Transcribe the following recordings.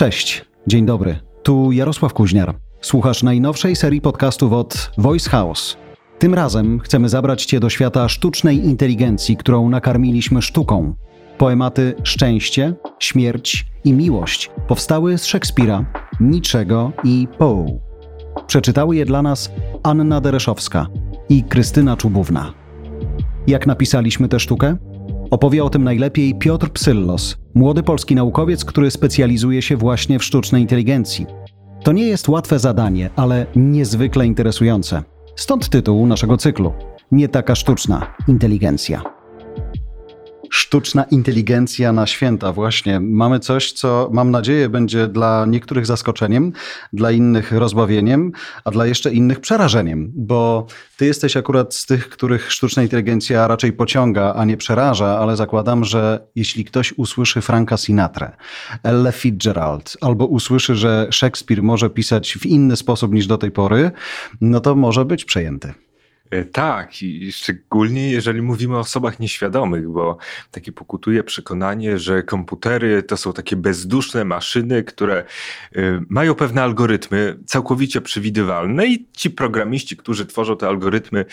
Cześć, dzień dobry. Tu Jarosław Kuźniar. Słuchasz najnowszej serii podcastów od Voice House. Tym razem chcemy zabrać Cię do świata sztucznej inteligencji, którą nakarmiliśmy sztuką. Poematy Szczęście, Śmierć i Miłość powstały z Szekspira, Niczego i Poe. Przeczytały je dla nas Anna Dereszowska i Krystyna Czubówna. Jak napisaliśmy tę sztukę? Opowie o tym najlepiej Piotr Psyllos, młody polski naukowiec, który specjalizuje się właśnie w sztucznej inteligencji. To nie jest łatwe zadanie, ale niezwykle interesujące. Stąd tytuł naszego cyklu: Nie taka sztuczna inteligencja. Sztuczna inteligencja na święta, właśnie. Mamy coś, co mam nadzieję będzie dla niektórych zaskoczeniem, dla innych rozbawieniem, a dla jeszcze innych przerażeniem, bo ty jesteś akurat z tych, których sztuczna inteligencja raczej pociąga, a nie przeraża, ale zakładam, że jeśli ktoś usłyszy Franka Sinatra, Ella Fitzgerald, albo usłyszy, że Szekspir może pisać w inny sposób niż do tej pory, no to może być przejęty. E, tak, i szczególnie jeżeli mówimy o osobach nieświadomych, bo takie pokutuje przekonanie, że komputery to są takie bezduszne maszyny, które e, mają pewne algorytmy całkowicie przewidywalne i ci programiści, którzy tworzą te algorytmy,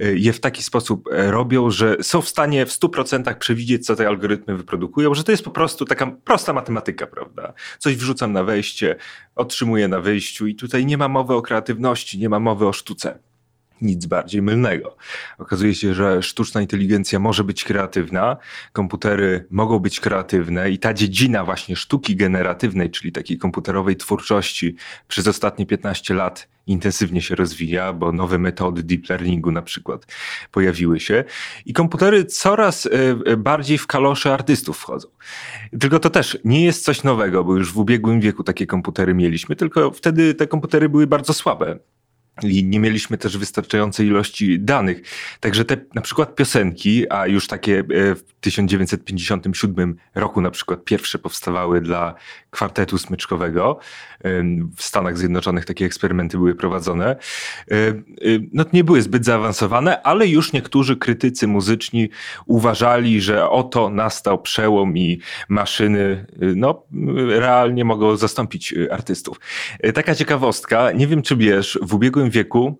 e, je w taki sposób robią, że są w stanie w 100% przewidzieć, co te algorytmy wyprodukują, że to jest po prostu taka prosta matematyka, prawda? Coś wrzucam na wejście, otrzymuję na wyjściu i tutaj nie ma mowy o kreatywności, nie ma mowy o sztuce nic bardziej mylnego. Okazuje się, że sztuczna inteligencja może być kreatywna, komputery mogą być kreatywne i ta dziedzina właśnie sztuki generatywnej, czyli takiej komputerowej twórczości przez ostatnie 15 lat intensywnie się rozwija, bo nowe metody deep learningu na przykład pojawiły się i komputery coraz e, e, bardziej w kalosze artystów wchodzą. Tylko to też nie jest coś nowego, bo już w ubiegłym wieku takie komputery mieliśmy, tylko wtedy te komputery były bardzo słabe i nie mieliśmy też wystarczającej ilości danych. Także te na przykład piosenki, a już takie e, w 1957 roku na przykład pierwsze powstawały dla kwartetu smyczkowego. W Stanach Zjednoczonych takie eksperymenty były prowadzone. E, e, no, nie były zbyt zaawansowane, ale już niektórzy krytycy muzyczni uważali, że oto nastał przełom i maszyny no, realnie mogą zastąpić artystów. Taka ciekawostka, nie wiem czy wiesz, w ubiegłym wieku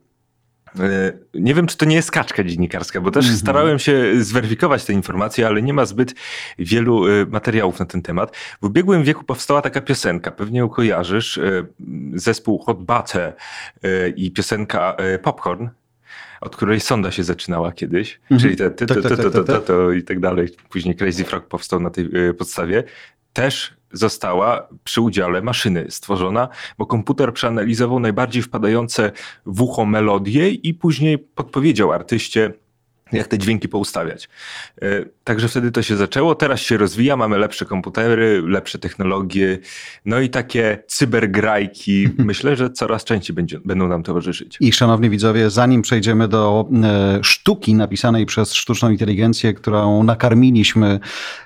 e, nie wiem, czy to nie jest kaczka dziennikarska, bo też mm -hmm. starałem się zweryfikować te informacje, ale nie ma zbyt wielu e, materiałów na ten temat. W ubiegłym wieku powstała taka piosenka, pewnie ją kojarzysz, e, zespół Hot Butter i piosenka Popcorn, od której sonda się zaczynała kiedyś, mm -hmm. czyli te, te, te, te, te, te, i tak dalej. Później Crazy Frog powstał na tej podstawie. Też została przy udziale maszyny stworzona, bo komputer przeanalizował najbardziej wpadające w ucho melodie i później podpowiedział artyście, jak te dźwięki poustawiać. E, także wtedy to się zaczęło. Teraz się rozwija, mamy lepsze komputery, lepsze technologie, no i takie cybergrajki. Myślę, że coraz częściej będzie, będą nam towarzyszyć. I szanowni widzowie, zanim przejdziemy do e, sztuki napisanej przez sztuczną inteligencję, którą nakarmiliśmy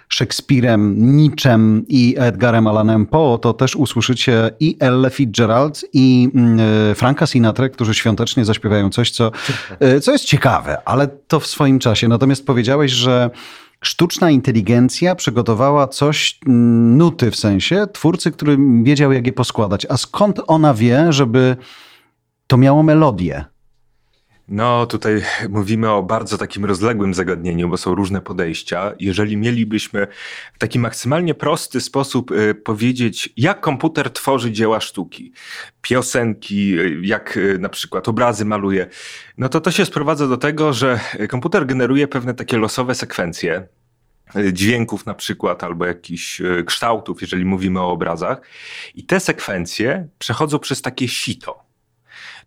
Szekspirem, Niczem i Edgarem Allanem Poe, to też usłyszycie i Elle Fitzgerald i mm, e, Franka Sinatra, którzy świątecznie zaśpiewają coś, co, e, co jest ciekawe, ale to w swoim czasie. Natomiast powiedziałeś, że sztuczna inteligencja przygotowała coś, mm, nuty w sensie, twórcy, który wiedział, jak je poskładać. A skąd ona wie, żeby to miało melodię? No, tutaj mówimy o bardzo takim rozległym zagadnieniu, bo są różne podejścia. Jeżeli mielibyśmy w taki maksymalnie prosty sposób y, powiedzieć, jak komputer tworzy dzieła sztuki, piosenki, y, jak y, na przykład obrazy maluje, no to to się sprowadza do tego, że komputer generuje pewne takie losowe sekwencje, dźwięków na przykład, albo jakichś kształtów, jeżeli mówimy o obrazach. I te sekwencje przechodzą przez takie sito.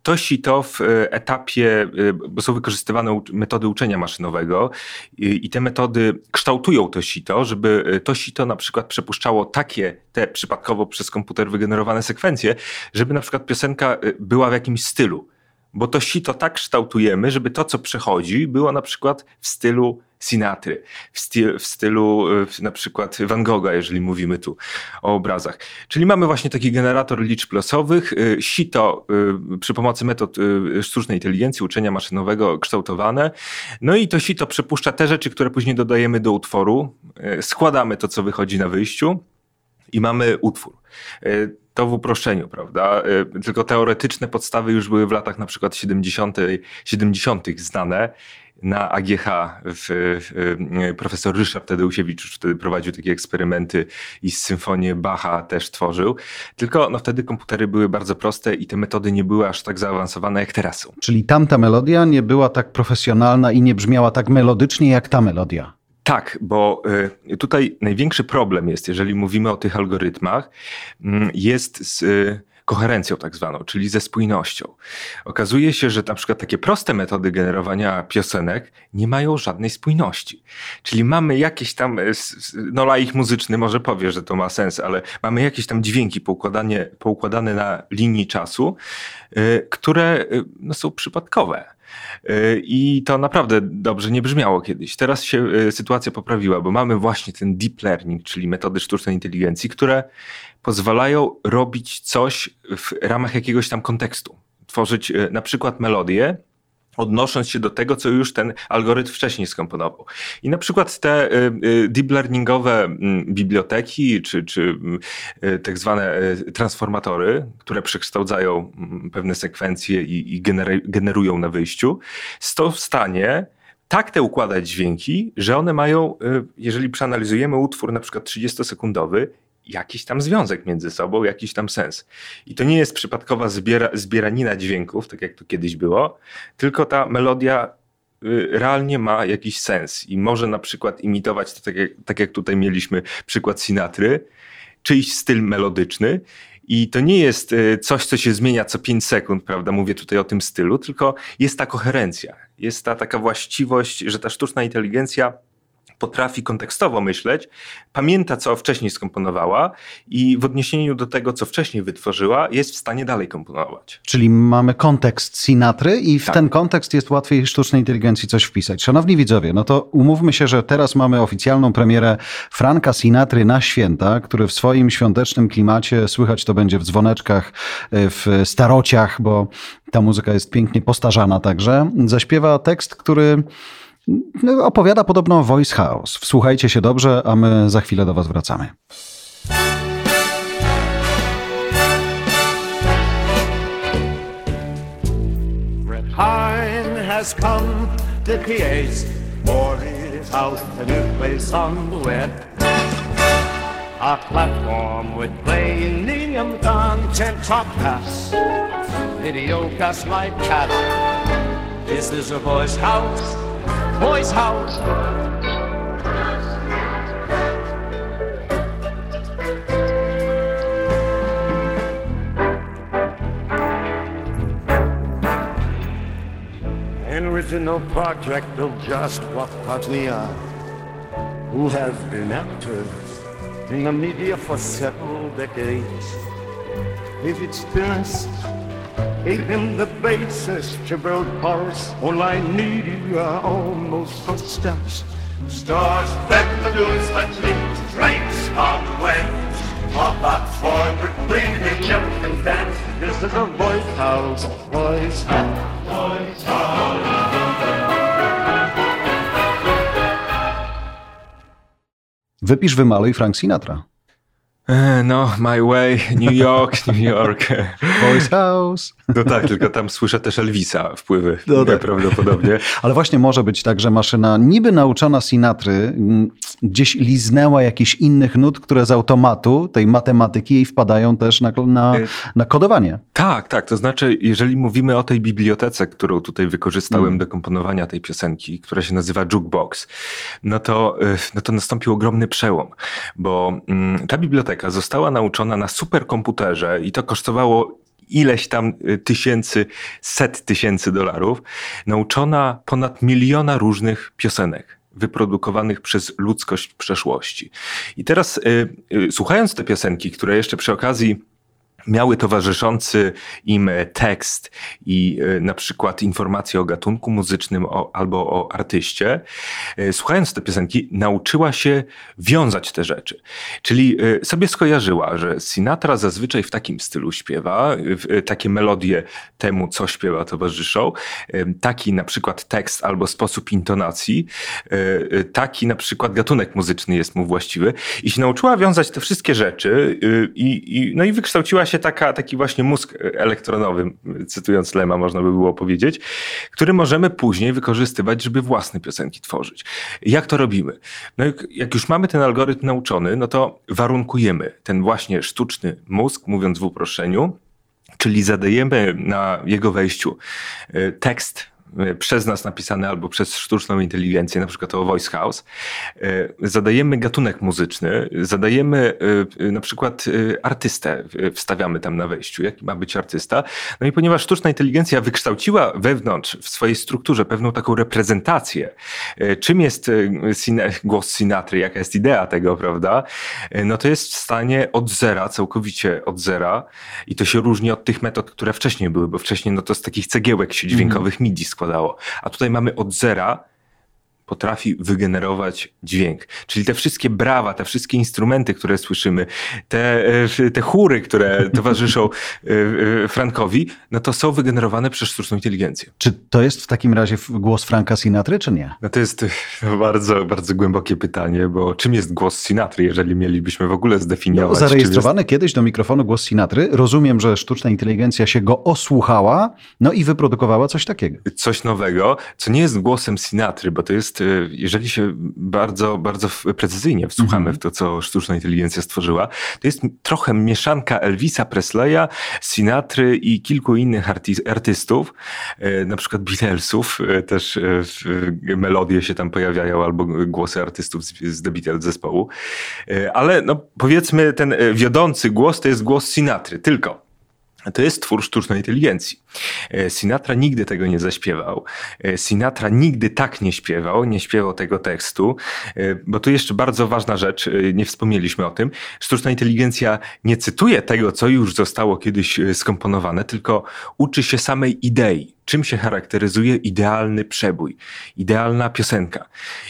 To sito w e, etapie, e, bo są wykorzystywane metody uczenia maszynowego i te metody kształtują to sito, żeby e, to sito na przykład przepuszczało takie, te przypadkowo przez komputer wygenerowane sekwencje, żeby na przykład piosenka była w jakimś stylu. Bo to sito tak kształtujemy, żeby to, co przechodzi, było na przykład w stylu Sinatry, w, styl, w stylu na przykład Van Gogha, jeżeli mówimy tu o obrazach. Czyli mamy właśnie taki generator liczb losowych, y, sito y, przy pomocy metod y, sztucznej inteligencji, uczenia maszynowego kształtowane. No i to sito przepuszcza te rzeczy, które później dodajemy do utworu, składamy to, co wychodzi na wyjściu i mamy utwór. To w uproszczeniu, prawda? Tylko teoretyczne podstawy już były w latach na przykład 70. 70. znane na AGH w, w, profesor Ryszard Tadeusiewicz już wtedy prowadził takie eksperymenty i symfonię Bacha też tworzył. Tylko no, wtedy komputery były bardzo proste i te metody nie były aż tak zaawansowane jak teraz są. Czyli tamta melodia nie była tak profesjonalna i nie brzmiała tak melodycznie jak ta melodia. Tak, bo y, tutaj największy problem jest, jeżeli mówimy o tych algorytmach, mm, jest z koherencją tak zwaną, czyli ze spójnością. Okazuje się, że na przykład takie proste metody generowania piosenek nie mają żadnej spójności. Czyli mamy jakieś tam, e, no laich muzyczny może powie, że to ma sens, ale mamy jakieś tam dźwięki poukładane, poukładane na linii czasu, e, które e, no, są przypadkowe. I to naprawdę dobrze nie brzmiało kiedyś. Teraz się sytuacja poprawiła, bo mamy właśnie ten deep learning, czyli metody sztucznej inteligencji, które pozwalają robić coś w ramach jakiegoś tam kontekstu. Tworzyć e, na przykład melodię, odnosząc się do tego, co już ten algorytm wcześniej skomponował. I na przykład te e, e, deep learningowe biblioteki, czy, czy tak zwane transformatory, które przekształcają pewne sekwencje i, i generują na wyjściu, są w stanie tak te układać dźwięki, że one mają, jeżeli przeanalizujemy utwór na przykład 30-sekundowy, jakiś tam związek między sobą, jakiś tam sens. I to nie jest przypadkowa zbiera, zbieranina dźwięków, tak jak to kiedyś było, tylko ta melodia y, realnie ma jakiś sens i może na przykład imitować to, tak jak, tak jak tutaj mieliśmy przykład Sinatry, czyjś styl melodyczny. I to nie jest y, coś, co się zmienia co 5 sekund, prawda? Mówię tutaj o tym stylu, tylko jest ta koherencja, jest ta taka właściwość, że ta sztuczna inteligencja potrafi kontekstowo myśleć, pamięta, co wcześniej skomponowała i w odniesieniu do tego, co wcześniej wytworzyła, jest w stanie dalej komponować. Czyli mamy kontekst Sinatry i w tak. ten kontekst jest łatwiej sztucznej inteligencji coś wpisać. Szanowni widzowie, no to umówmy się, że teraz mamy oficjalną premierę Franka Sinatry na święta, który w swoim świątecznym klimacie, słychać to będzie w dzwoneczkach, w starociach, bo ta muzyka jest pięknie postarzana także, zaśpiewa tekst, który opowiada podobno Voice House. Wsłuchajcie się dobrze, a my za chwilę do Was wracamy. Time has come to create House, a new place. A platform with content, talk pass, video cast like cat. This is a Voice House. Voice House. Original project of just what Patnia, uh, who has been actors in the media for several decades. His experience him the basis to build Paris. Online media almost footsteps. Stars fed the news that leaked straight on the way. A platform for breathing jumping dance. This is a voice house, voice house, voice house. Wypisz, wymaluj Frank Sinatra. E, no, My Way, New York, New York. Voice House. No tak, tylko tam słyszę też Elvisa wpływy no tak. prawdopodobnie. Ale właśnie może być tak, że maszyna niby nauczona Sinatry mm, gdzieś liznęła jakichś innych nut, które z automatu tej matematyki jej wpadają też na, na, e, na kodowanie. Tak, tak. To znaczy, jeżeli mówimy o tej bibliotece, którą tutaj wykorzystałem hmm. do komponowania tej piosenki, która się nazywa Jukebox, no to, e, no to nastąpił ogromny przełom, bo mm, ta biblioteka została nauczona na superkomputerze i to kosztowało ileś tam y, tysięcy, set tysięcy dolarów, nauczona ponad miliona różnych piosenek wyprodukowanych przez ludzkość w przeszłości. I teraz y, y, słuchając te piosenki, które jeszcze przy okazji miały towarzyszący im tekst i e, na przykład informacje o gatunku muzycznym o, albo o artyście, e, słuchając te piosenki, nauczyła się wiązać te rzeczy. Czyli e, sobie skojarzyła, że Sinatra zazwyczaj w takim stylu śpiewa, takie melodie temu, co śpiewa, towarzyszą, taki na przykład tekst albo sposób intonacji, taki na przykład gatunek muzyczny jest mu właściwy. I się nauczyła wiązać te wszystkie rzeczy i, i no i wykształciła się taka, taki właśnie mózg elektronowy, cytując Lema można by było powiedzieć, który możemy później wykorzystywać, żeby własne piosenki tworzyć. Jak to robimy? No jak już mamy ten algorytm nauczony, no to warunkujemy ten właśnie sztuczny mózg, mówiąc w uproszczeniu, czyli zadajemy na jego wejściu e, tekst E, przez nas napisane albo przez sztuczną inteligencję, na przykład o Voice House, e, zadajemy gatunek muzyczny, zadajemy e, na przykład artystę, wstawiamy tam na wejściu, jaki ma być artysta. No i ponieważ sztuczna inteligencja wykształciła wewnątrz w swojej strukturze pewną taką reprezentację, czym jest głos Sinatry, jaka jest idea tego, prawda, no to jest w stanie od zera, całkowicie od zera i to się różni od tych metod, które wcześniej były, bo wcześniej no to z takich cegiełek się dźwiękowych. MIDI składało. A tutaj mamy od zera potrafi wygenerować dźwięk. Czyli te wszystkie brawa, te wszystkie instrumenty, które słyszymy, te, e, te chóry, które towarzyszą e, e, Frankowi, no to są wygenerowane przez sztuczną inteligencję. Czy to jest w takim razie głos Franka Sinatry, czy nie? No to jest bardzo, bardzo głębokie pytanie, bo czym jest głos Sinatry, jeżeli mielibyśmy w ogóle zdefiniować? No, zarejestrowany jest... kiedyś do mikrofonu głos Sinatry. Rozumiem, że sztuczna inteligencja się go osłuchała, no i wyprodukowała coś takiego. Coś nowego, co nie jest głosem Sinatry, bo to jest Y, jeżeli się bardzo, bardzo precyzyjnie wsłuchamy -hmm. w to, co sztuczna inteligencja stworzyła, to jest trochę mieszanka Elvisa Presleya, Sinatry i kilku innych arty artystów, y, na przykład Beatlesów, y, też melodie się tam pojawiają, albo głosy artystów z, z The Beatles zespołu. Ale no, powiedzmy, ten wiodący głos to jest głos Sinatry, tylko to jest twór sztucznej inteligencji. E, Sinatra nigdy tego nie zaśpiewał. E, Sinatra nigdy tak nie śpiewał, nie śpiewał tego tekstu, e, bo tu jeszcze bardzo ważna rzecz, nie wspomnieliśmy o tym. Sztuczna inteligencja nie cytuje tego, co już zostało kiedyś skomponowane, tylko uczy się samej idei czym się charakteryzuje idealny przebój, idealna piosenka.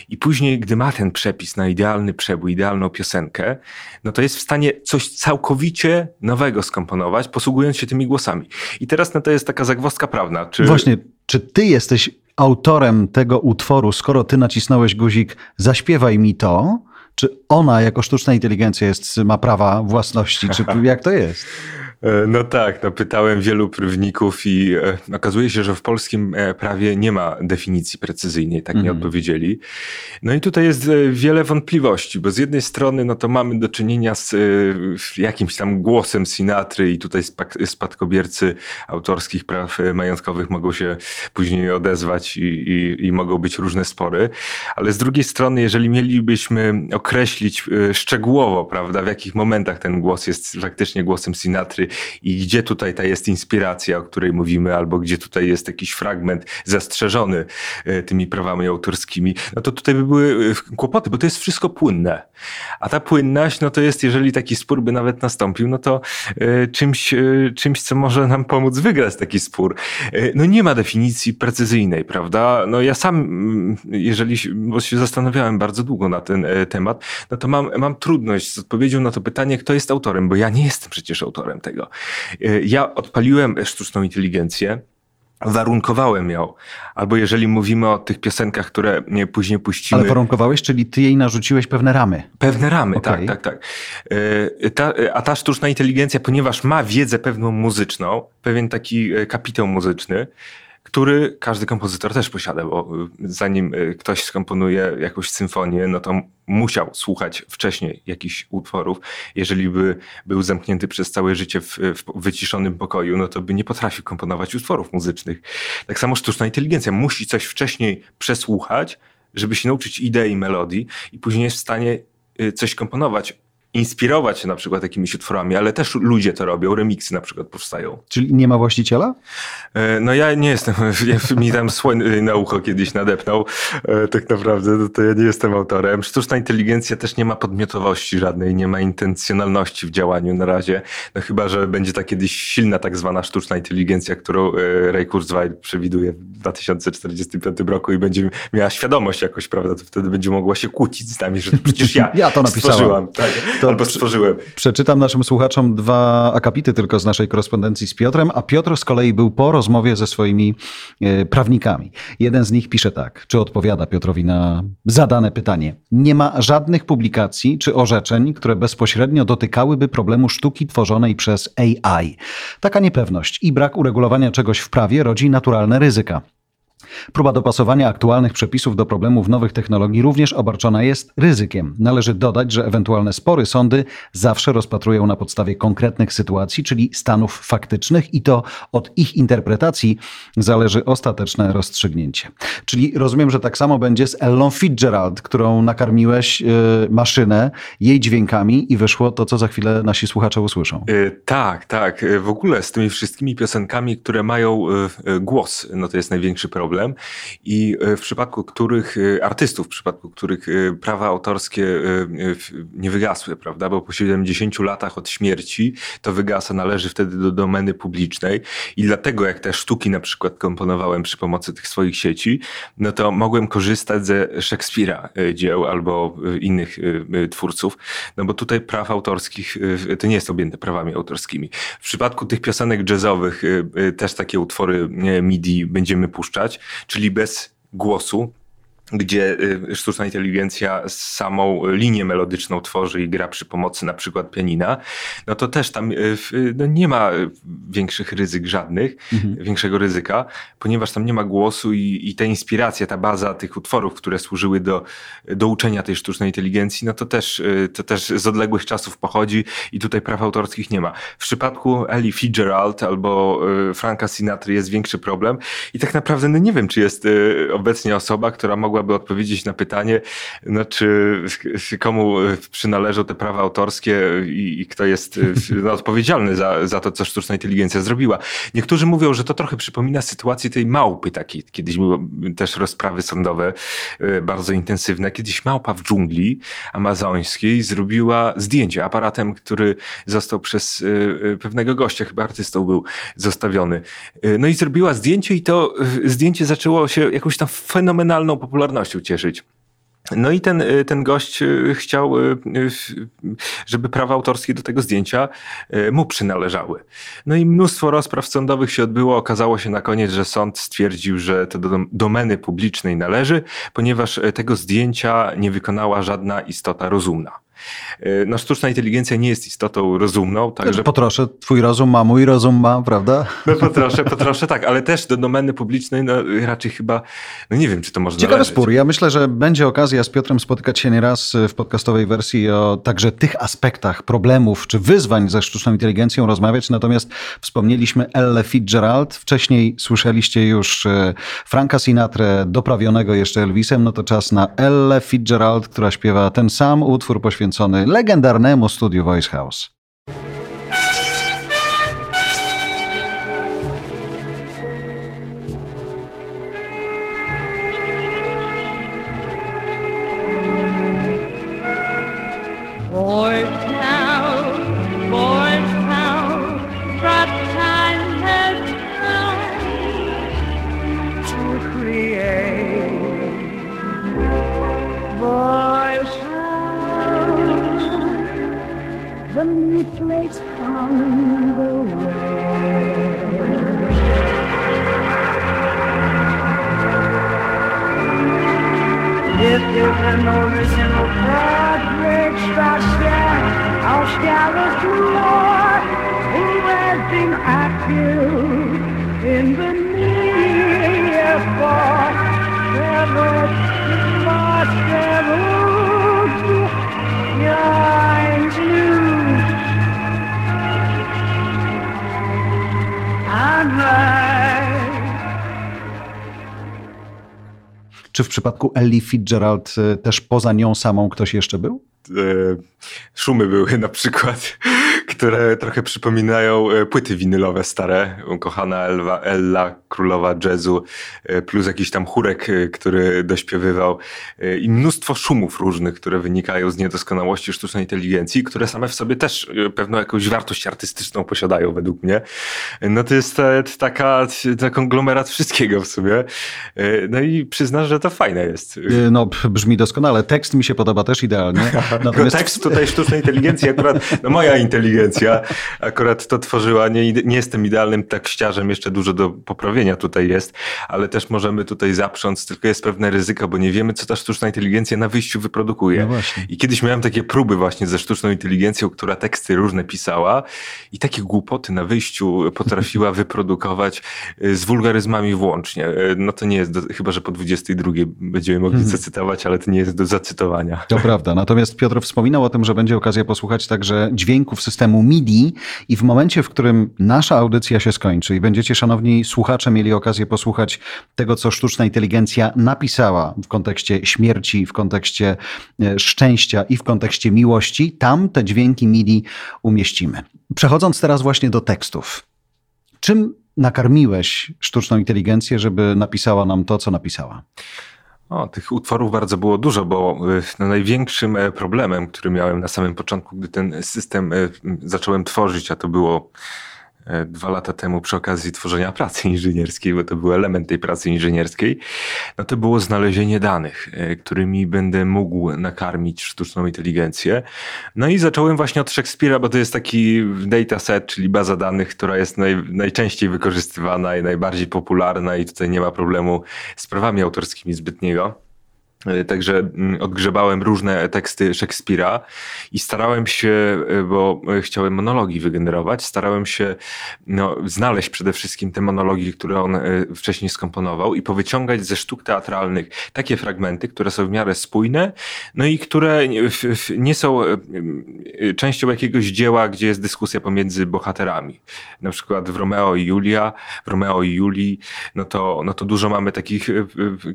I później, gdy ma ten przepis na idealny przebój, idealną piosenkę, no to jest w stanie coś całkowicie nowego skomponować, posługując się tymi głosami. I teraz no to jest taka zagwozdka prawna. Czy... Właśnie, czy ty jesteś autorem tego utworu, skoro ty nacisnąłeś guzik zaśpiewaj mi to, czy ona jako sztuczna inteligencja jest, ma prawa własności, czy jak to jest? E, no tak, no pytałem wielu prawników i e, okazuje się, że w polskim e, prawie nie ma definicji precyzyjnej, tak mm. nie mhm. odpowiedzieli. No i tutaj jest wiele wątpliwości, bo z jednej strony no to mamy do czynienia z jakimś tam głosem Sinatry i tutaj spadkobiercy autorskich praw majątkowych mogą się później odezwać i, i, i mogą być różne spory, ale z drugiej strony, jeżeli mielibyśmy określić szczegółowo, prawda, w jakich momentach ten głos jest faktycznie głosem Sinatry, i gdzie tutaj ta jest inspiracja, o której mówimy, albo gdzie tutaj jest jakiś fragment zastrzeżony e, tymi prawami autorskimi, no to tutaj by były e, kłopoty, bo to jest wszystko płynne. A ta płynność, no to jest, jeżeli taki spór by nawet nastąpił, no to e, czymś, czymś, co może nam pomóc wygrać taki spór. No nie ma definicji precyzyjnej, prawda? No ja sam, mm, jeżeli, bo się zastanawiałem bardzo długo na ten temat, no to mam, mam trudność z odpowiedzią na to pytanie, kto jest autorem, bo ja nie jestem przecież autorem tego. E, ja odpaliłem sztuczną inteligencję, warunkowałem ją. Albo jeżeli mówimy o tych piosenkach, które później puścimy. Ale warunkowałeś, czyli ty jej narzuciłeś pewne ramy. Pewne ramy, okay. tak, tak, tak. E, ta, a ta sztuczna inteligencja, ponieważ ma wiedzę pewną muzyczną, pewien taki e, kapitał muzyczny, który każdy kompozytor też posiada, bo y, zanim y, ktoś skomponuje jakąś symfonię, no to musiał słuchać wcześniej jakichś utworów. Jeżeli by był zamknięty przez całe życie w, w wyciszonym pokoju, no to by nie potrafił komponować utworów muzycznych. Tak samo sztuczna inteligencja musi coś wcześniej przesłuchać, żeby się nauczyć idei melodii i później jest w stanie y, coś komponować inspirować się na przykład jakimiś utworami, ale też ludzie to robią, remiksy na przykład powstają. Czyli nie ma właściciela? E, no ja nie jestem, mi tam słoń na ucho kiedyś nadepnął, e, tak naprawdę to ja nie jestem autorem. Sztuczna inteligencja też nie ma podmiotowości żadnej, nie ma intencjonalności w działaniu na razie, no chyba, że będzie ta kiedyś silna tak zwana sztuczna inteligencja, którą e, Ray Kurzweil przewiduje w 2045 roku i będzie miała świadomość jakoś, prawda, to wtedy będzie mogła się kłócić z nami, że przecież ja, ja to napisałam. Tak, to albo stworzyłem. Przeczytam naszym słuchaczom dwa akapity tylko z naszej korespondencji z Piotrem, a Piotr z kolei był po rozmowie ze swoimi e, prawnikami. Jeden z nich pisze tak, czy odpowiada Piotrowi na zadane pytanie. Nie ma żadnych publikacji czy orzeczeń, które bezpośrednio dotykałyby problemu sztuki tworzonej przez AI. Taka niepewność i brak uregulowania czegoś w prawie rodzi naturalne ryzyka. Próba dopasowania aktualnych przepisów do problemów nowych technologii również obarczona jest ryzykiem. Należy dodać, że ewentualne spory sądy zawsze rozpatrują na podstawie konkretnych sytuacji, czyli stanów faktycznych i to od ich interpretacji zależy ostateczne rozstrzygnięcie. Czyli rozumiem, że tak samo będzie z Ellą Fitzgerald, którą nakarmiłeś yy, maszynę jej dźwiękami i wyszło to, co za chwilę nasi słuchacze usłyszą. Yy, tak, tak. W ogóle z tymi wszystkimi piosenkami, które mają yy, głos, no to jest największy problem problem. I e, w przypadku których e, artystów, w przypadku których e, prawa autorskie nie wygasły, prawda, bo po 70 latach od śmierci to wygasa, należy wtedy do domeny publicznej. I dlatego jak te sztuki na przykład komponowałem przy pomocy tych swoich sieci, no to mogłem korzystać ze Szekspira dzieł albo innych twórców, no bo tutaj praw autorskich to nie jest objęte prawami autorskimi. W przypadku tych piosenek jazzowych też takie utwory MIDI będziemy puszczać, czyli bez głosu, gdzie y, sztuczna inteligencja samą linię melodyczną tworzy i gra przy pomocy na przykład pianina, no to też tam y, no nie ma większych ryzyk żadnych, mhm. większego ryzyka, ponieważ tam nie ma głosu i, i ta inspiracja, ta baza tych utworów, które służyły do, do uczenia tej sztucznej inteligencji, no to też, y, to też z odległych czasów pochodzi i tutaj praw autorskich nie ma. W przypadku Ellie Fitzgerald albo Franka Sinatra jest większy problem i tak naprawdę no nie wiem, czy jest obecnie osoba, która mogła mogłaby odpowiedzieć na pytanie, no, czy komu przynależą te prawa autorskie i, i kto jest no, odpowiedzialny za, za to, co sztuczna inteligencja zrobiła. Niektórzy mówią, że to trochę przypomina sytuację tej małpy takiej. Kiedyś były też rozprawy sądowe e, bardzo intensywne. Kiedyś małpa w dżungli amazońskiej zrobiła zdjęcie aparatem, który został przez e, e, pewnego gościa, chyba artystą był zostawiony. No i zrobiła zdjęcie i to zdjęcie zaczęło się jakąś tam fenomenalną popularnością popularnością cieszyć. No i ten, y, ten gość y, chciał, y, żeby prawa autorskie do tego zdjęcia mu przynależały. No i mnóstwo rozpraw sądowych się odbyło. Okazało się na koniec, że sąd stwierdził, że to do domeny publicznej należy, ponieważ tego zdjęcia nie wykonała żadna istota rozumna. E, no, sztuczna inteligencja nie jest istotą rozumną. Także... Potroszę, twój rozum ma, mój rozum ma, prawda? No potroszę, potroszę, tak, ale też do domeny publicznej no, raczej chyba, no nie wiem, czy to można Ciekawy należeć. spór. Ja myślę, że będzie okazja z Piotrem spotykać się nieraz w podcastowej wersji o także tych aspektach problemów czy wyzwań ze sztuczną inteligencją rozmawiać, natomiast wspomnieliśmy Elle Fitzgerald, wcześniej słyszeliście już e, Franka Sinatra, doprawionego jeszcze Elvisem, no to czas na Elle Fitzgerald, która śpiewa ten sam utwór poświęcony poświęcony legendarnemu studiu Voice House. the meat plates on the way. If there's an original project out I'll scatter through more who has been active in the near for several, much, several. Czy w przypadku Ellie Fitzgerald y, też poza nią samą ktoś jeszcze był? szumy były na przykład, które trochę przypominają e, płyty winylowe stare. Kochana Elwa, Ella, królowa jazzu, e, plus jakiś tam chórek, e, który dośpiewywał i mnóstwo szumów różnych, które wynikają z niedoskonałości sztucznej inteligencji, które same w sobie też pewną jakąś wartość artystyczną posiadają według mnie. No to jest taka, taka konglomerat wszystkiego w sumie. No i przyznasz, że to fajne jest. No brzmi doskonale. Tekst mi się podoba też idealnie. Natomiast... Tekst tutaj sztucznej inteligencji akurat, no moja inteligencja akurat to tworzyła. Nie, nie jestem idealnym tekściarzem, jeszcze dużo do poprawienia tutaj jest, ale też możemy tutaj zaprząc, tylko jest pewne ryzyko, bo nie wiemy, co ta sztuczna inteligencja na wyjściu wyprodukuje. No I kiedyś miałem takie próby właśnie ze sztuczną inteligencją, która teksty różne pisała i takie głupoty na wyjściu potrafiła wyprodukować y, z wulgaryzmami włącznie. Y, no to nie jest, do, chyba że po 22 będziemy mogli hmm. zacytować, ale to nie jest do zacytowania. To prawda. Natomiast Piotr wspominał o tym, że będzie okazja posłuchać także dźwięków systemu MIDI i w momencie, w którym nasza audycja się skończy i będziecie, szanowni słuchacze, mieli okazję posłuchać tego, co sztuczna inteligencja napisała w kontekście śmierci, w kontekście e, szczęścia i w kontekście miłości, tam te dźwięki MIDI umieścimy. Przechodząc teraz właśnie do tekstów. Czym nakarmiłeś sztuczną inteligencję, żeby napisała nam to, co napisała? O, tych utworów bardzo było dużo, bo y, no, największym e, problemem, który miałem na samym początku, gdy ten system e, zacząłem tworzyć, a to było dwa lata temu przy okazji tworzenia pracy inżynierskiej, bo to był element tej pracy inżynierskiej, no to było znalezienie danych, e, którymi będę mógł nakarmić sztuczną inteligencję. No i zacząłem właśnie od Szekspira, bo to jest taki dataset, czyli baza danych, która jest naj, najczęściej wykorzystywana i najbardziej popularna i tutaj nie ma problemu z prawami autorskimi zbytniego. E, także mm, odgrzebałem różne teksty Szekspira i starałem się, e, bo e, chciałem monologi wygenerować, starałem się no, znaleźć przede wszystkim te monologi, które on wcześniej skomponował i powyciągać ze sztuk teatralnych takie fragmenty, które są w miarę spójne, no i które nie są częścią jakiegoś dzieła, gdzie jest dyskusja pomiędzy bohaterami. Na przykład w Romeo i Julia, w Romeo i Julii, no to, no to dużo mamy takich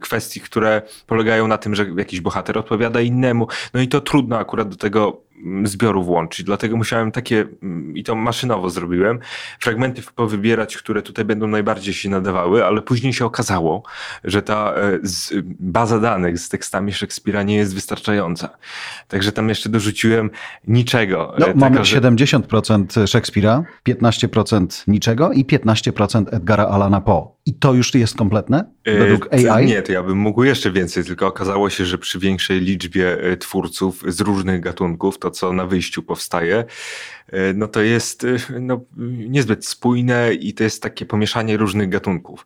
kwestii, które polegają na na tym, że jakiś bohater odpowiada innemu. No i to trudno akurat do tego zbioru włączyć. Dlatego musiałem takie, mm, i to maszynowo zrobiłem, fragmenty powybierać, które tutaj będą najbardziej się nadawały, ale później się okazało, że ta e, baza danych z tekstami Szekspira nie jest wystarczająca. Także tam jeszcze dorzuciłem niczego. No, Taka, mamy 70% Szekspira, 15% niczego i 15% Edgara Alana Poe. I to już jest kompletne e, według AI? Nie, to ja bym mógł jeszcze więcej, tylko okazało się, że przy większej liczbie e, twórców z różnych gatunków, to co na wyjściu powstaje, e, no to jest no, niezbyt spójne i to jest takie pomieszanie różnych gatunków.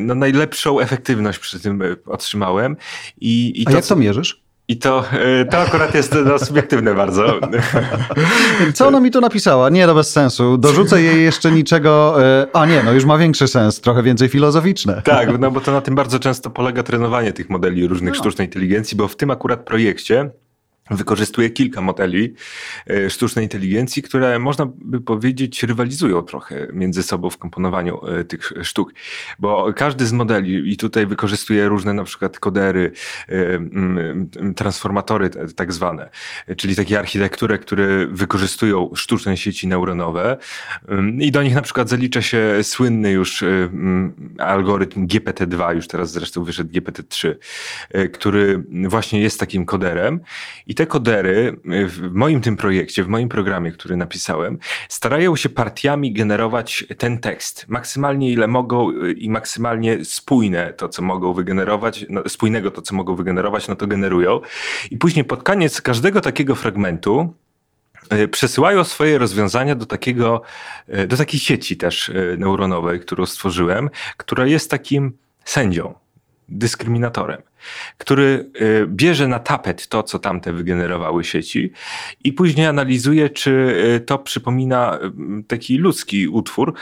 No najlepszą efektywność przy tym otrzymałem. I, i to, A jak to mierzysz? I to, e, to akurat jest no, subiektywne bardzo. Co ona mi tu napisała? Nie, to bez sensu. Dorzucę jej jeszcze niczego. E, a nie, no już ma większy sens, trochę więcej filozoficzne. Tak, no bo to na tym bardzo często polega trenowanie tych modeli różnych no. sztucznej inteligencji, bo w tym akurat projekcie wykorzystuje kilka modeli e, sztucznej inteligencji, które można by powiedzieć rywalizują trochę między sobą w komponowaniu e, tych sztuk, bo każdy z modeli i tutaj wykorzystuje różne na przykład kodery, e, transformatory tak zwane, czyli takie architektury, które wykorzystują sztuczne sieci neuronowe i do nich na przykład zalicza się słynny już algorytm GPT-2, już teraz zresztą wyszedł GPT-3, który właśnie jest takim koderem. I te kodery w moim tym projekcie, w moim programie, który napisałem, starają się partiami generować ten tekst. Maksymalnie ile mogą i maksymalnie spójne to, co mogą wygenerować, no, spójnego to, co mogą wygenerować, no to generują. I później pod koniec każdego takiego fragmentu e, przesyłają swoje rozwiązania do takiego, do takiej sieci też neuronowej, którą stworzyłem, która jest takim sędzią, dyskryminatorem który y, bierze na tapet to, co tamte wygenerowały sieci i później analizuje, czy y, to przypomina y, taki ludzki utwór,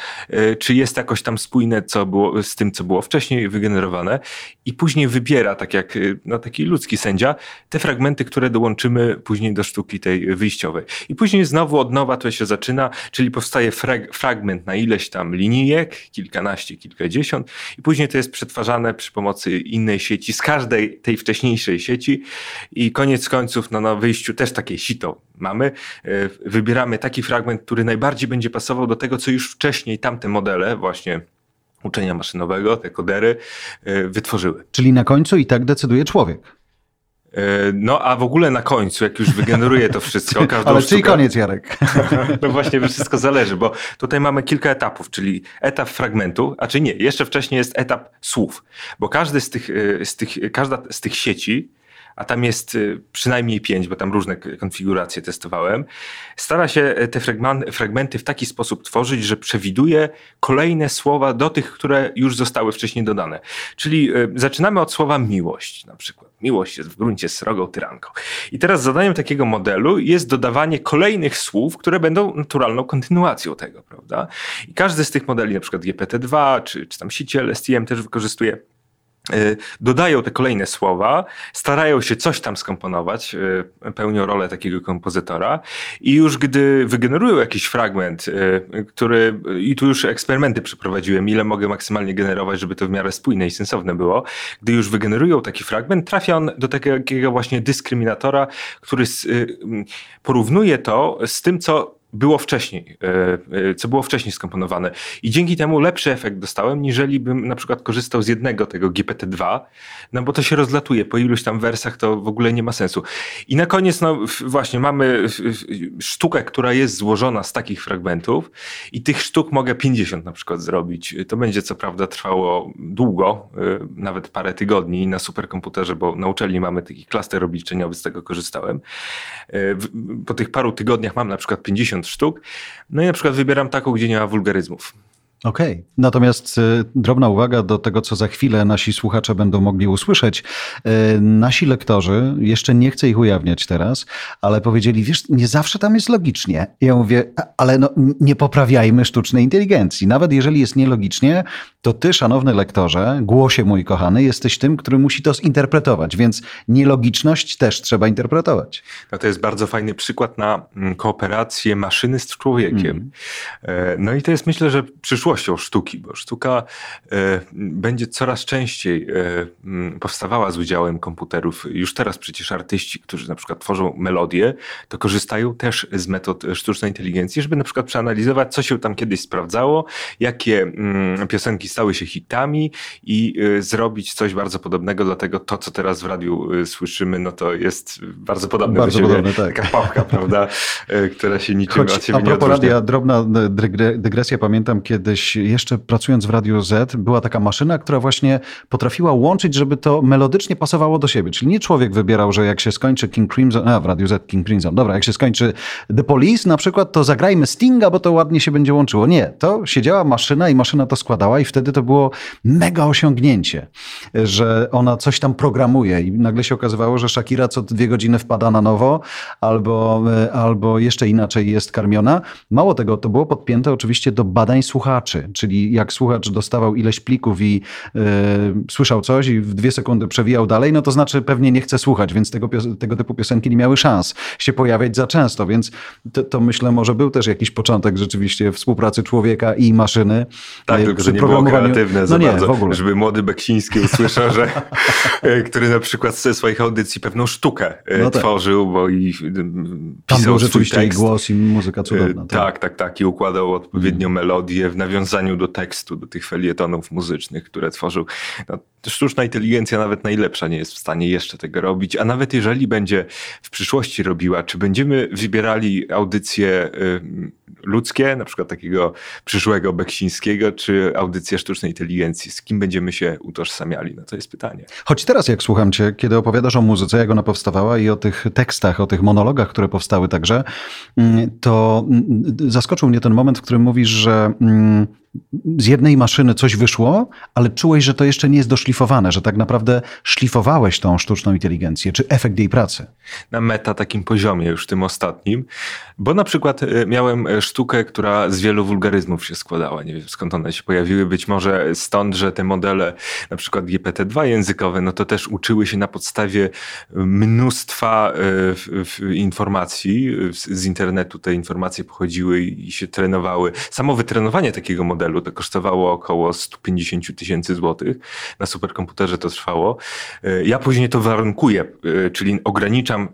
czy jest jakoś tam spójne co było, z tym, co było wcześniej wygenerowane i później wybiera, tak jak no, taki ludzki sędzia, te fragmenty, które dołączymy później do sztuki tej wyjściowej. I później znowu od nowa to się zaczyna, czyli powstaje frag fragment na ileś tam linijek, kilkanaście, kilkadziesiąt i później to jest przetwarzane przy pomocy innej sieci z każdym tej wcześniejszej sieci i koniec końców no, na wyjściu też takie sito mamy. Wybieramy taki fragment, który najbardziej będzie pasował do tego, co już wcześniej tamte modele właśnie uczenia maszynowego, te kodery wytworzyły. Czyli na końcu i tak decyduje człowiek. E, no a w ogóle na końcu, jak już wygeneruje to wszystko. Ale czyli koniec, Jarek. no właśnie, wszystko zależy, bo tutaj mamy kilka etapów, czyli etap fragmentu, a czy nie, jeszcze wcześniej jest etap słów, bo każdy z tych, e, z tych, każda z tych sieci a tam jest y, przynajmniej pięć, bo tam różne konfiguracje testowałem, stara się e, te fragmenty w taki sposób tworzyć, że przewiduje kolejne słowa do tych, które już zostały wcześniej dodane. Czyli e, zaczynamy od słowa miłość na przykład. Miłość jest w gruncie srogą tyranką. I teraz zadaniem takiego modelu jest dodawanie kolejnych słów, które będą naturalną kontynuacją tego, prawda? I każdy z tych modeli, na przykład GPT-2 czy, czy tam sieci LSTM też wykorzystuje dodają te kolejne słowa, starają się coś tam skomponować, y, pełnią rolę takiego kompozytora i już gdy wygenerują jakiś fragment, y, który, i tu już eksperymenty przeprowadziłem, ile mogę maksymalnie generować, żeby to w miarę spójne i sensowne było, gdy już wygenerują taki fragment, trafia on do takiego właśnie dyskryminatora, który porównuje to z tym, co było wcześniej, e, e, co było wcześniej skomponowane. I dzięki temu lepszy efekt dostałem, niżeli bym na przykład korzystał z jednego tego GPT-2, no bo to się rozlatuje. Po iluś tam wersach to w ogóle nie ma sensu. I na koniec, no właśnie, mamy sztukę, która jest złożona z takich fragmentów i tych sztuk mogę 50 na przykład zrobić. To będzie co prawda trwało długo, e, nawet parę tygodni na superkomputerze, bo na uczelni mamy taki klaster obliczeniowy, z tego korzystałem. Po tych paru tygodniach mam na przykład 50 50 sztuk. No i na przykład wybieram taką, gdzie nie ma wulgaryzmów. Okej. Okay. Natomiast y, drobna uwaga do tego, co za chwilę nasi słuchacze będą mogli usłyszeć. Y, nasi lektorzy, jeszcze nie chcę ich ujawniać teraz, ale powiedzieli, wiesz, nie zawsze tam jest logicznie. Ja mówię, ale no, nie poprawiajmy sztucznej inteligencji. Nawet jeżeli jest nielogicznie, to ty, szanowny lektorze, głosie mój kochany, jesteś tym, który musi to zinterpretować, więc nielogiczność też trzeba interpretować. No to jest bardzo fajny przykład na mm, kooperację maszyny z człowiekiem. Mm. No i to jest myślę, że przyszłością sztuki, bo sztuka e, będzie coraz częściej e, powstawała z udziałem komputerów. Już teraz przecież artyści, którzy na przykład tworzą melodie, to korzystają też z metod sztucznej inteligencji, żeby na przykład przeanalizować, co się tam kiedyś sprawdzało, jakie piosenki stały się hitami i y, zrobić coś bardzo podobnego, dlatego to, co teraz w radiu słyszymy, no to jest bardzo podobne bardzo do siebie. Podobne, tak. Taka papka, prawda, która się niczym Choć, od siebie a propos nie radia, drobna dygresja. Pamiętam kiedyś, jeszcze pracując w Radiu Z, była taka maszyna, która właśnie potrafiła łączyć, żeby to melodycznie pasowało do siebie. Czyli nie człowiek wybierał, że jak się skończy King Crimson, a w Radiu Z King Crimson, dobra, jak się skończy The Police na przykład, to zagrajmy Stinga, bo to ładnie się będzie łączyło. Nie, to siedziała maszyna i maszyna to składała i wtedy wtedy to było mega osiągnięcie, że ona coś tam programuje i nagle się okazywało, że Shakira co dwie godziny wpada na nowo albo, e, albo jeszcze inaczej jest karmiona. Mało tego, to było podpięte oczywiście do badań słuchaczy, czyli jak słuchacz dostawał ileś plików i yy, słyszał coś i w dwie sekundy przewijał dalej, no to znaczy pewnie nie chce słuchać, więc tego, tego typu piosenki nie miały szans się pojawiać za często, więc to, to myślę może był też jakiś początek rzeczywiście współpracy człowieka i maszyny. Tak, tylko że nie było kreatywne za no nie, bardzo, w ogóle. żeby młody Beksiński usłyszał, że który na przykład ze swoich audycji pewną sztukę e, no tak. tworzył, bo i pisał Tam był rzeczywiście tekst. i głos i muzyka cudowna. E, tak. tak, tak, tak. I układał odpowiednią mm. melodię w nawiązaniu do tekstu, do tych felietonów muzycznych, które tworzył. No, sztuczna inteligencja nawet najlepsza nie jest w stanie jeszcze tego robić, a nawet jeżeli będzie w przyszłości robiła, czy będziemy wybierali audycje ludzkie, na przykład takiego przyszłego Beksińskiego, czy audycję sztucznej inteligencji? Z kim będziemy się utożsamiali? No to jest pytanie. Choć teraz jak słucham cię, kiedy opowiadasz o muzyce, jak ona powstawała i o tych tekstach, o tych monologach, które powstały także, mm, to mm, zaskoczył mnie ten moment, w którym mówisz, że mm, z jednej maszyny coś wyszło, ale czułeś, że to jeszcze nie jest doszlifowane, że tak naprawdę szlifowałeś tą sztuczną inteligencję, czy efekt jej pracy? Na meta takim poziomie, już tym ostatnim, bo na przykład e, miałem e, sztukę, która z wielu wulgaryzmów się składała. Nie wiem skąd one się pojawiły, być może stąd, że te modele, na przykład GPT-2 językowe, no to też uczyły się na podstawie mnóstwa e, informacji z internetu. Te informacje pochodziły i się trenowały. Samo wytrenowanie takiego modelu modelu. To kosztowało około 150 tysięcy złotych. Na superkomputerze to trwało. E, ja później to warunkuję, e, czyli ograniczam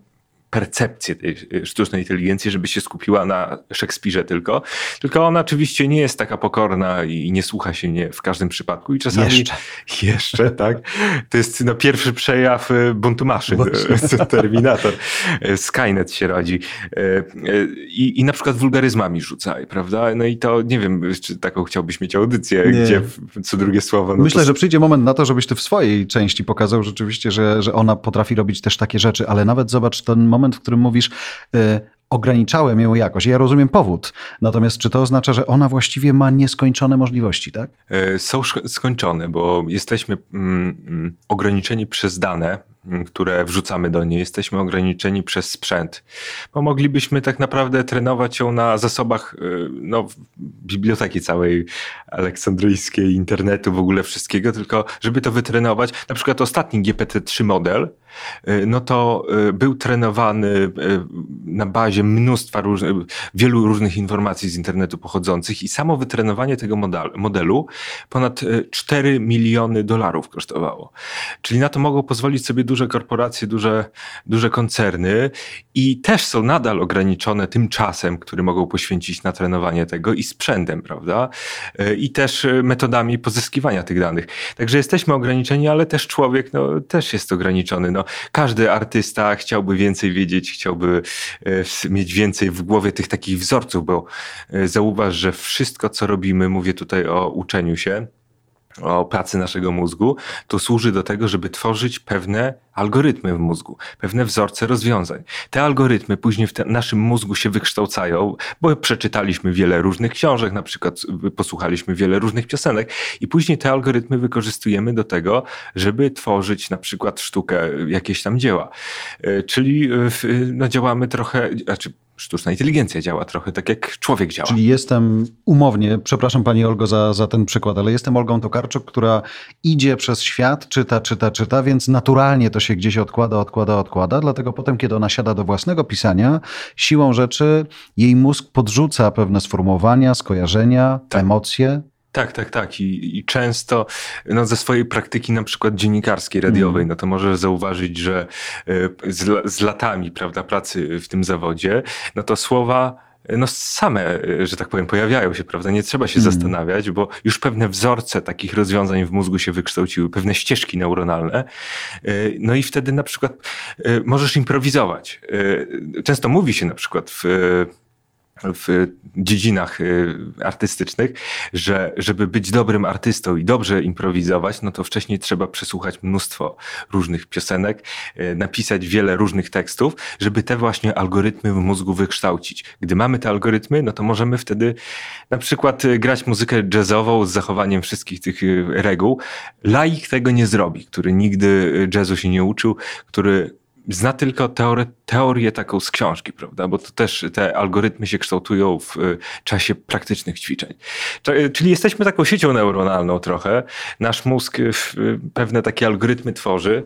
percepcję tej y, sztucznej inteligencji, żeby się skupiła na Szekspirze tylko. Tylko ona oczywiście nie jest taka pokorna i nie słucha się mnie w każdym przypadku i czasami... Jeszcze. Jeszcze, tak. To jest no, pierwszy przejaw y, buntu maszyn. Terminator. Y, Skynet się rodzi. I, I na przykład wulgaryzmami rzucaj, prawda? No i to nie wiem, czy taką chciałbyś mieć audycję, nie. gdzie co drugie słowo... No Myślę, to... że przyjdzie moment na to, żebyś ty w swojej części pokazał rzeczywiście, że, że ona potrafi robić też takie rzeczy, ale nawet zobacz ten moment, moment, w którym mówisz, y, ograniczałem ją jakoś. Ja rozumiem powód. Natomiast czy to oznacza, że ona właściwie ma nieskończone możliwości, tak? E, są skończone, bo jesteśmy mm, mm, ograniczeni przez dane, które wrzucamy do niej, jesteśmy ograniczeni przez sprzęt, bo moglibyśmy tak naprawdę trenować ją na zasobach y, no, biblioteki całej aleksandryjskiej, internetu, w ogóle wszystkiego, tylko żeby to wytrenować, na przykład ostatni GPT-3 model, no to y, był trenowany na bazie mnóstwa różnych, wielu różnych informacji z internetu pochodzących i samo wytrenowanie tego modelu ponad 4 miliony dolarów kosztowało. Czyli na to mogą pozwolić sobie duże korporacje, duże, duże koncerny i też są nadal ograniczone tym czasem, który mogą poświęcić na trenowanie tego i sprzętem, prawda? E, I też e, metodami pozyskiwania tych danych. Także jesteśmy ograniczeni, ale też człowiek no, też jest ograniczony. No, każdy artysta chciałby więcej wiedzieć, chciałby e, mieć więcej w głowie tych takich wzorców, bo zauważ, że wszystko, co robimy, mówię tutaj o uczeniu się, o pracy naszego mózgu, to służy do tego, żeby tworzyć pewne algorytmy w mózgu, pewne wzorce rozwiązań. Te algorytmy później w te, naszym mózgu się wykształcają, bo przeczytaliśmy wiele różnych książek, na przykład posłuchaliśmy wiele różnych piosenek i później te algorytmy wykorzystujemy do tego, żeby tworzyć na przykład sztukę, jakieś tam dzieła. E, czyli no, działamy trochę, znaczy sztuczna inteligencja działa trochę tak, jak człowiek działa. Czyli jestem umownie, przepraszam Pani Olgo za, za ten przykład, ale jestem Olgą Tokarczuk, która idzie przez świat, czyta, czyta, czyta, więc naturalnie to się gdzieś odkłada, odkłada, odkłada. Dlatego potem, kiedy ona siada do własnego pisania, siłą rzeczy jej mózg podrzuca pewne sformułowania, skojarzenia, tak. emocje. Tak, tak, tak. I, I, często no, ze swojej praktyki na przykład dziennikarskiej, radiowej, mm. no to możesz zauważyć, że e, z, z latami prawda, pracy w tym zawodzie, no to słowa no same, e, że tak powiem, pojawiają się, prawda? Nie trzeba się mm. zastanawiać, bo już pewne wzorce takich rozwiązań w mózgu się wykształciły, pewne ścieżki neuronalne. E, no i wtedy na przykład możesz improwizować. Często mówi się na przykład w w dziedzinach y, artystycznych, że żeby być dobrym artystą i dobrze improwizować, no to wcześniej trzeba przesłuchać mnóstwo różnych piosenek, y, napisać wiele różnych tekstów, żeby te właśnie algorytmy w mózgu wykształcić. Gdy mamy te algorytmy, no to możemy wtedy na przykład y, grać muzykę jazzową z zachowaniem wszystkich tych reguł. Laik tego nie zrobi, który nigdy jazzu się nie uczył, który zna tylko teorię, teorię taką z książki, prawda? Bo to też te algorytmy się kształtują w y, czasie praktycznych ćwiczeń. Y, czyli jesteśmy taką siecią neuronalną trochę. Nasz mózg y, pewne takie algorytmy tworzy.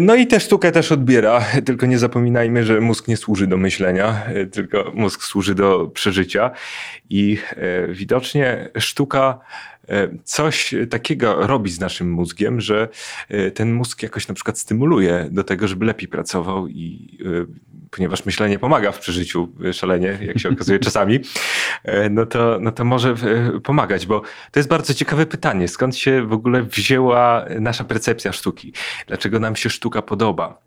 No i tę sztukę też odbiera, tylko nie zapominajmy, że mózg nie służy do myślenia, tylko mózg służy do przeżycia i widocznie sztuka coś takiego robi z naszym mózgiem, że e, ten mózg jakoś na przykład stymuluje do tego, żeby lepiej pracował i e, ponieważ myślenie pomaga w przeżyciu szalenie, jak się okazuje czasami, no to, no to może pomagać, bo to jest bardzo ciekawe pytanie. Skąd się w ogóle wzięła nasza percepcja sztuki? Dlaczego nam się sztuka podoba?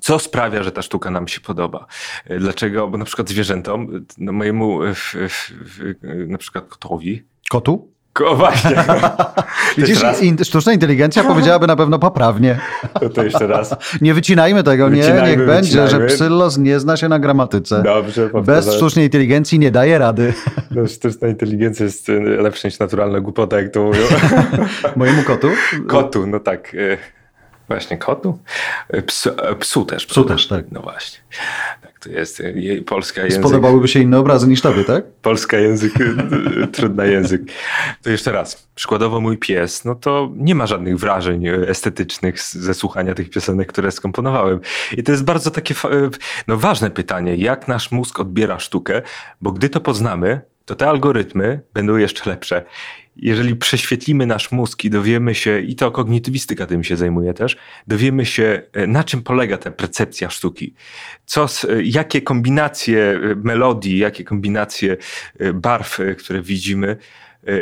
Co sprawia, że ta sztuka nam się podoba? Dlaczego? Bo na przykład zwierzętom, no mojemu na przykład kotowi. Kotu? O, właśnie. Widzisz, in, sztuczna inteligencja powiedziałaby na pewno poprawnie. To, to jeszcze raz. Nie wycinajmy tego, wycinajmy, nie, niech będzie, że Psyllos nie zna się na gramatyce. Dobrze, Bez sztucznej inteligencji nie daje rady. No, sztuczna inteligencja jest y, lepsza niż naturalna głupota, jak to mówią. Mojemu kotu? Kotu, no tak. Y, właśnie kotu? Y, psu, psu też. Psu też, tak. No właśnie. To jest polska język. Spodobałyby się inne obrazy niż tobie, tak? Polska język, trudny język. To jeszcze raz. Przykładowo mój pies, no to nie ma żadnych wrażeń estetycznych ze słuchania tych piosenek, które skomponowałem. I to jest bardzo takie no, ważne pytanie, jak nasz mózg odbiera sztukę, bo gdy to poznamy, to te algorytmy będą jeszcze lepsze. Jeżeli prześwietlimy nasz mózg i dowiemy się, i to kognitywistyka tym się zajmuje też, dowiemy się, e, na czym polega ta percepcja sztuki. Co, e, jakie kombinacje e, melodii, jakie kombinacje barw, które widzimy,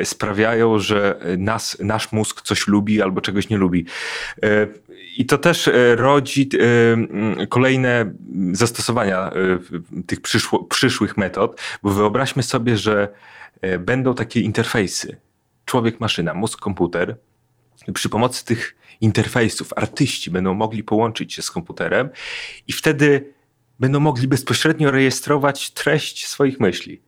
sprawiają, że nas, nasz mózg coś lubi albo czegoś nie lubi. I to też rodzi kolejne zastosowania tych przyszłych metod, bo wyobraźmy sobie, że będą takie interfejsy człowiek-maszyna, mózg-komputer. Przy pomocy tych interfejsów artyści będą mogli połączyć się z komputerem i wtedy będą mogli bezpośrednio rejestrować treść swoich myśli.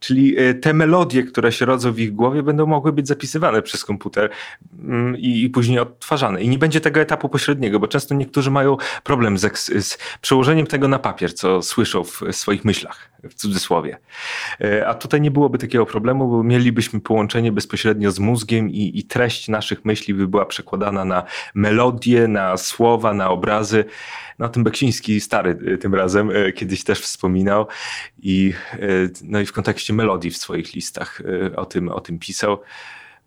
Czyli e, te melodie, które się rodzą w ich głowie, będą mogły być zapisywane przez komputer mm, i, i później odtwarzane. I nie będzie tego etapu pośredniego, bo często niektórzy mają problem z, z przełożeniem tego na papier, co słyszą w swoich myślach, w cudzysłowie. E, a tutaj nie byłoby takiego problemu, bo mielibyśmy połączenie bezpośrednio z mózgiem i, i treść naszych myśli by była przekładana na melodie, na słowa, na obrazy. No, tym Beksiński stary y, tym razem y, kiedyś też wspominał i, y, no i w kontekście melodii w swoich listach o tym, o tym pisał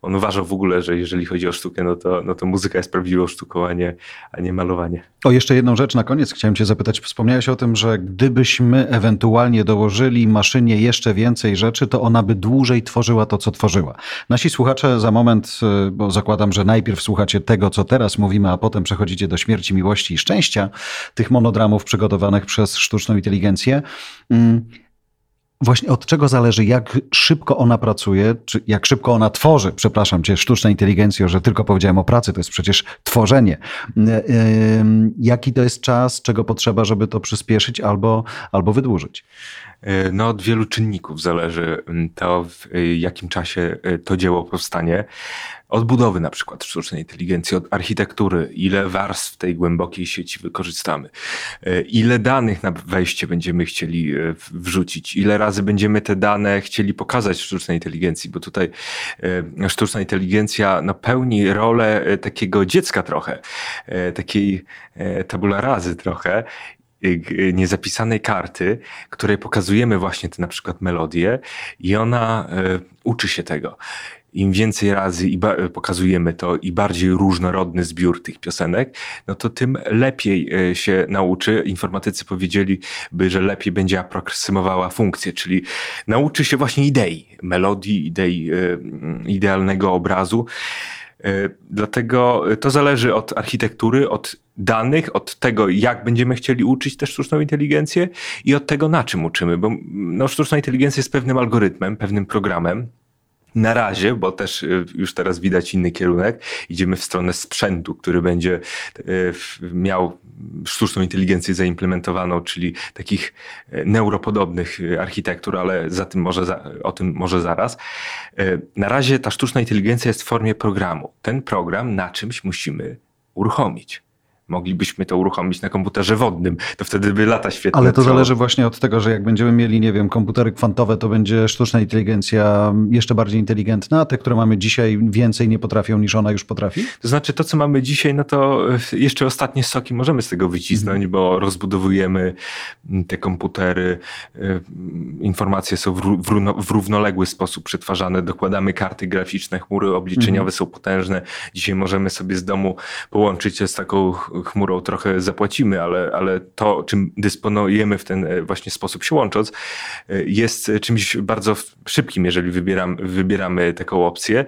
on uważał w ogóle, że jeżeli chodzi o sztukę, no to, no to muzyka jest prawdziwą sztuką, a nie, a nie malowanie. O, jeszcze jedną rzecz na koniec chciałem cię zapytać. Wspomniałeś o tym, że gdybyśmy ewentualnie dołożyli maszynie jeszcze więcej rzeczy, to ona by dłużej tworzyła to, co tworzyła. Nasi słuchacze za moment, y, bo zakładam, że najpierw słuchacie tego, co teraz mówimy, a potem przechodzicie do śmierci, miłości i szczęścia, tych monodramów przygotowanych przez sztuczną inteligencję. Mm, Właśnie od czego zależy, jak szybko ona pracuje, czy jak szybko ona tworzy, przepraszam cię, sztuczna inteligencja, że tylko powiedziałem o pracy, to jest przecież tworzenie. Jaki to jest czas, czego potrzeba, żeby to przyspieszyć albo, albo wydłużyć? E, no, od wielu czynników zależy mm, to, w e, jakim czasie e, to dzieło powstanie. Od budowy na przykład sztucznej inteligencji, od architektury, ile warstw tej głębokiej sieci wykorzystamy, ile danych na wejście będziemy chcieli wrzucić, ile razy będziemy te dane chcieli pokazać sztucznej inteligencji, bo tutaj sztuczna inteligencja no, pełni rolę takiego dziecka trochę, takiej tabula razy trochę niezapisanej karty, której pokazujemy właśnie te na przykład melodie i ona y, uczy się tego. Im więcej razy i pokazujemy to i bardziej różnorodny zbiór tych piosenek, no to tym lepiej y, się nauczy. Informatycy powiedzieliby, że lepiej będzie aproksymowała funkcję, czyli nauczy się właśnie idei, melodii, idei, idealnego obrazu. E, dlatego to zależy od architektury, od danych, od tego, jak będziemy chcieli uczyć też sztuczną inteligencję i od tego, na czym uczymy, bo no, sztuczna inteligencja jest pewnym algorytmem, pewnym programem, na razie, bo też y, już teraz widać inny kierunek, idziemy w stronę sprzętu, który będzie y, miał sztuczną inteligencję zaimplementowaną, czyli takich y, neuropodobnych architektur, ale za tym może, o tym może zaraz. Na razie ta sztuczna inteligencja jest w formie programu. Ten program na czymś musimy uruchomić moglibyśmy to uruchomić na komputerze wodnym. To wtedy by lata świetne. Ale to zależy właśnie od tego, że jak będziemy mieli, nie wiem, komputery kwantowe, to będzie sztuczna inteligencja jeszcze bardziej inteligentna, a te, które mamy dzisiaj więcej nie potrafią niż ona już potrafi? To znaczy to, co mamy dzisiaj, no to jeszcze ostatnie soki możemy z tego wycisnąć, mm. bo rozbudowujemy te komputery, e, informacje są w, w równoległy sposób przetwarzane, dokładamy karty graficzne, chmury obliczeniowe mm. są potężne. Dzisiaj możemy sobie z domu połączyć się z taką chmurą trochę zapłacimy, ale, ale to, czym dysponujemy w ten e, właśnie sposób się łącząc, e, jest czymś bardzo szybkim, jeżeli wybieram, wybieramy taką opcję.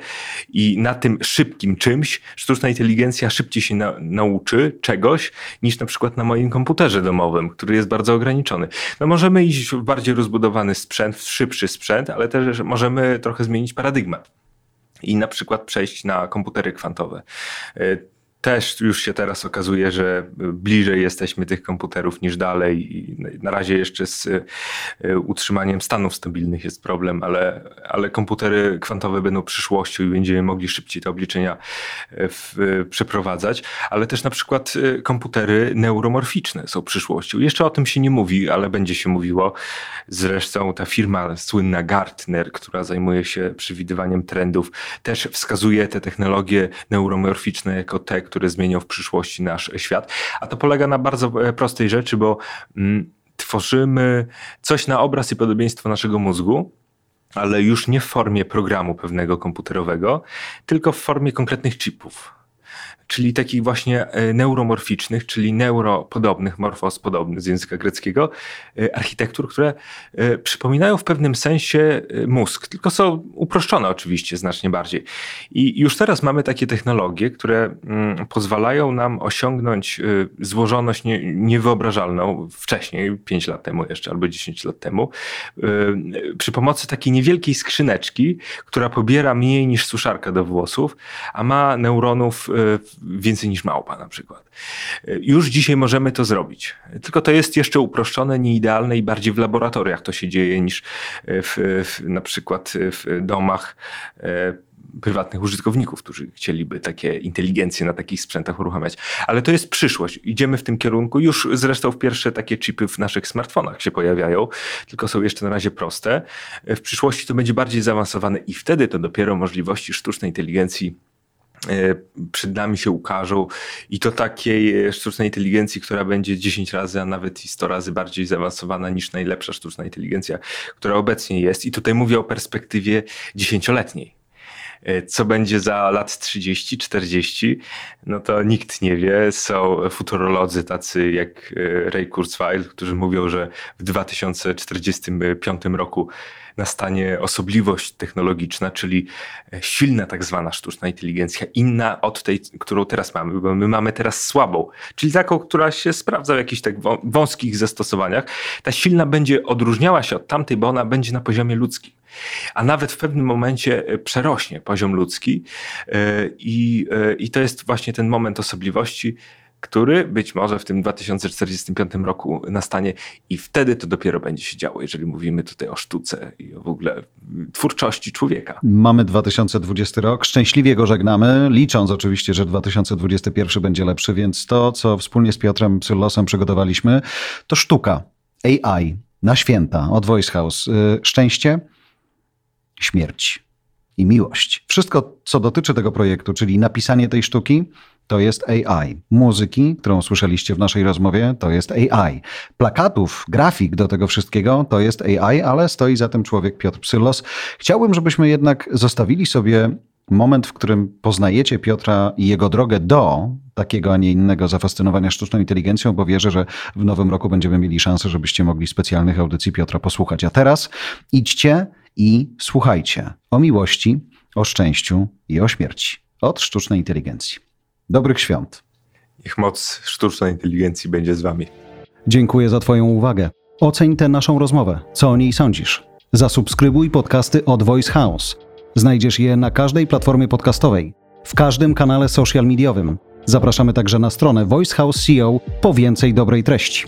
I na tym szybkim czymś sztuczna inteligencja szybciej się na, nauczy czegoś niż na przykład na moim komputerze domowym, który jest bardzo ograniczony. No możemy iść w bardziej rozbudowany sprzęt, w szybszy sprzęt, ale też możemy trochę zmienić paradygmat i na przykład przejść na komputery kwantowe. Też już się teraz okazuje, że bliżej jesteśmy tych komputerów niż dalej i na razie jeszcze z e, utrzymaniem stanów stabilnych jest problem, ale, ale komputery kwantowe będą przyszłością i będziemy mogli szybciej te obliczenia e, w, przeprowadzać, ale też na przykład e, komputery neuromorficzne są przyszłością. Jeszcze o tym się nie mówi, ale będzie się mówiło. Zresztą ta firma słynna Gartner, która zajmuje się przewidywaniem trendów, też wskazuje te technologie neuromorficzne jako te, które zmienią w przyszłości nasz świat. A to polega na bardzo e, prostej rzeczy, bo mm, tworzymy coś na obraz i podobieństwo naszego mózgu ale już nie w formie programu pewnego komputerowego, tylko w formie konkretnych chipów czyli takich właśnie e, neuromorficznych, czyli neuropodobnych, morfos podobnych z języka greckiego, e, architektur, które e, przypominają w pewnym sensie mózg, tylko są uproszczone oczywiście znacznie bardziej. I już teraz mamy takie technologie, które mm, pozwalają nam osiągnąć złożoność niewyobrażalną wcześniej, 5 lat temu jeszcze albo 10 lat temu, przy pomocy takiej niewielkiej skrzyneczki, która pobiera mniej niż suszarka do włosów, a ma neuronów więcej niż małpa na przykład. Już dzisiaj możemy to zrobić. Tylko to jest jeszcze uproszczone, nieidealne i bardziej w laboratoriach to się dzieje niż w, w na przykład w domach e, prywatnych użytkowników, którzy chcieliby takie inteligencje na takich sprzętach uruchamiać. Ale to jest przyszłość. Idziemy w tym kierunku. Już zresztą w pierwsze takie chipy w naszych smartfonach się pojawiają, tylko są jeszcze na razie proste. W przyszłości to będzie bardziej zaawansowane i wtedy to dopiero możliwości sztucznej inteligencji przed nami się ukażą i to takiej e, sztucznej inteligencji, która będzie 10 razy, a nawet i 100 razy bardziej zaawansowana niż najlepsza sztuczna inteligencja, która obecnie jest. I tutaj mówię o perspektywie dziesięcioletniej. E, co będzie za lat 30, 40, no to nikt nie wie. Są futurolodzy tacy jak Ray Kurzweil, którzy mówią, że w 2045 roku nastanie osobliwość technologiczna, czyli silna tak zwana sztuczna inteligencja, inna od tej, którą teraz mamy, bo my mamy teraz słabą, czyli taką, która się sprawdza w jakichś tak wąskich zastosowaniach. Ta silna będzie odróżniała się od tamtej, bo ona będzie na poziomie ludzkim. A nawet w pewnym momencie e, przerośnie poziom ludzki, e, i, e, i to jest właśnie ten moment osobliwości, który być może w tym 2045 roku nastanie i wtedy to dopiero będzie się działo, jeżeli mówimy tutaj o sztuce i o w ogóle twórczości człowieka. Mamy 2020 rok, szczęśliwie go żegnamy, licząc oczywiście, że 2021 będzie lepszy, więc to, co wspólnie z Piotrem Psyllosem przygotowaliśmy, to sztuka, AI na święta od Voice House. Y, szczęście, śmierć i miłość. Wszystko, co dotyczy tego projektu, czyli napisanie tej sztuki, to jest AI. Muzyki, którą słyszeliście w naszej rozmowie, to jest AI. Plakatów, grafik do tego wszystkiego to jest AI, ale stoi za tym człowiek Piotr Psyllos. Chciałbym, żebyśmy jednak zostawili sobie moment, w którym poznajecie Piotra i jego drogę do takiego, a nie innego zafascynowania sztuczną inteligencją, bo wierzę, że w nowym roku będziemy mieli szansę, żebyście mogli specjalnych audycji Piotra posłuchać. A teraz idźcie i słuchajcie o miłości, o szczęściu i o śmierci od sztucznej inteligencji. Dobrych świąt. Niech moc sztucznej inteligencji będzie z Wami. Dziękuję za Twoją uwagę. Oceń tę naszą rozmowę. Co o niej sądzisz? Zasubskrybuj podcasty od Voice House. Znajdziesz je na każdej platformie podcastowej, w każdym kanale social mediowym. Zapraszamy także na stronę Voice House CEO po więcej dobrej treści.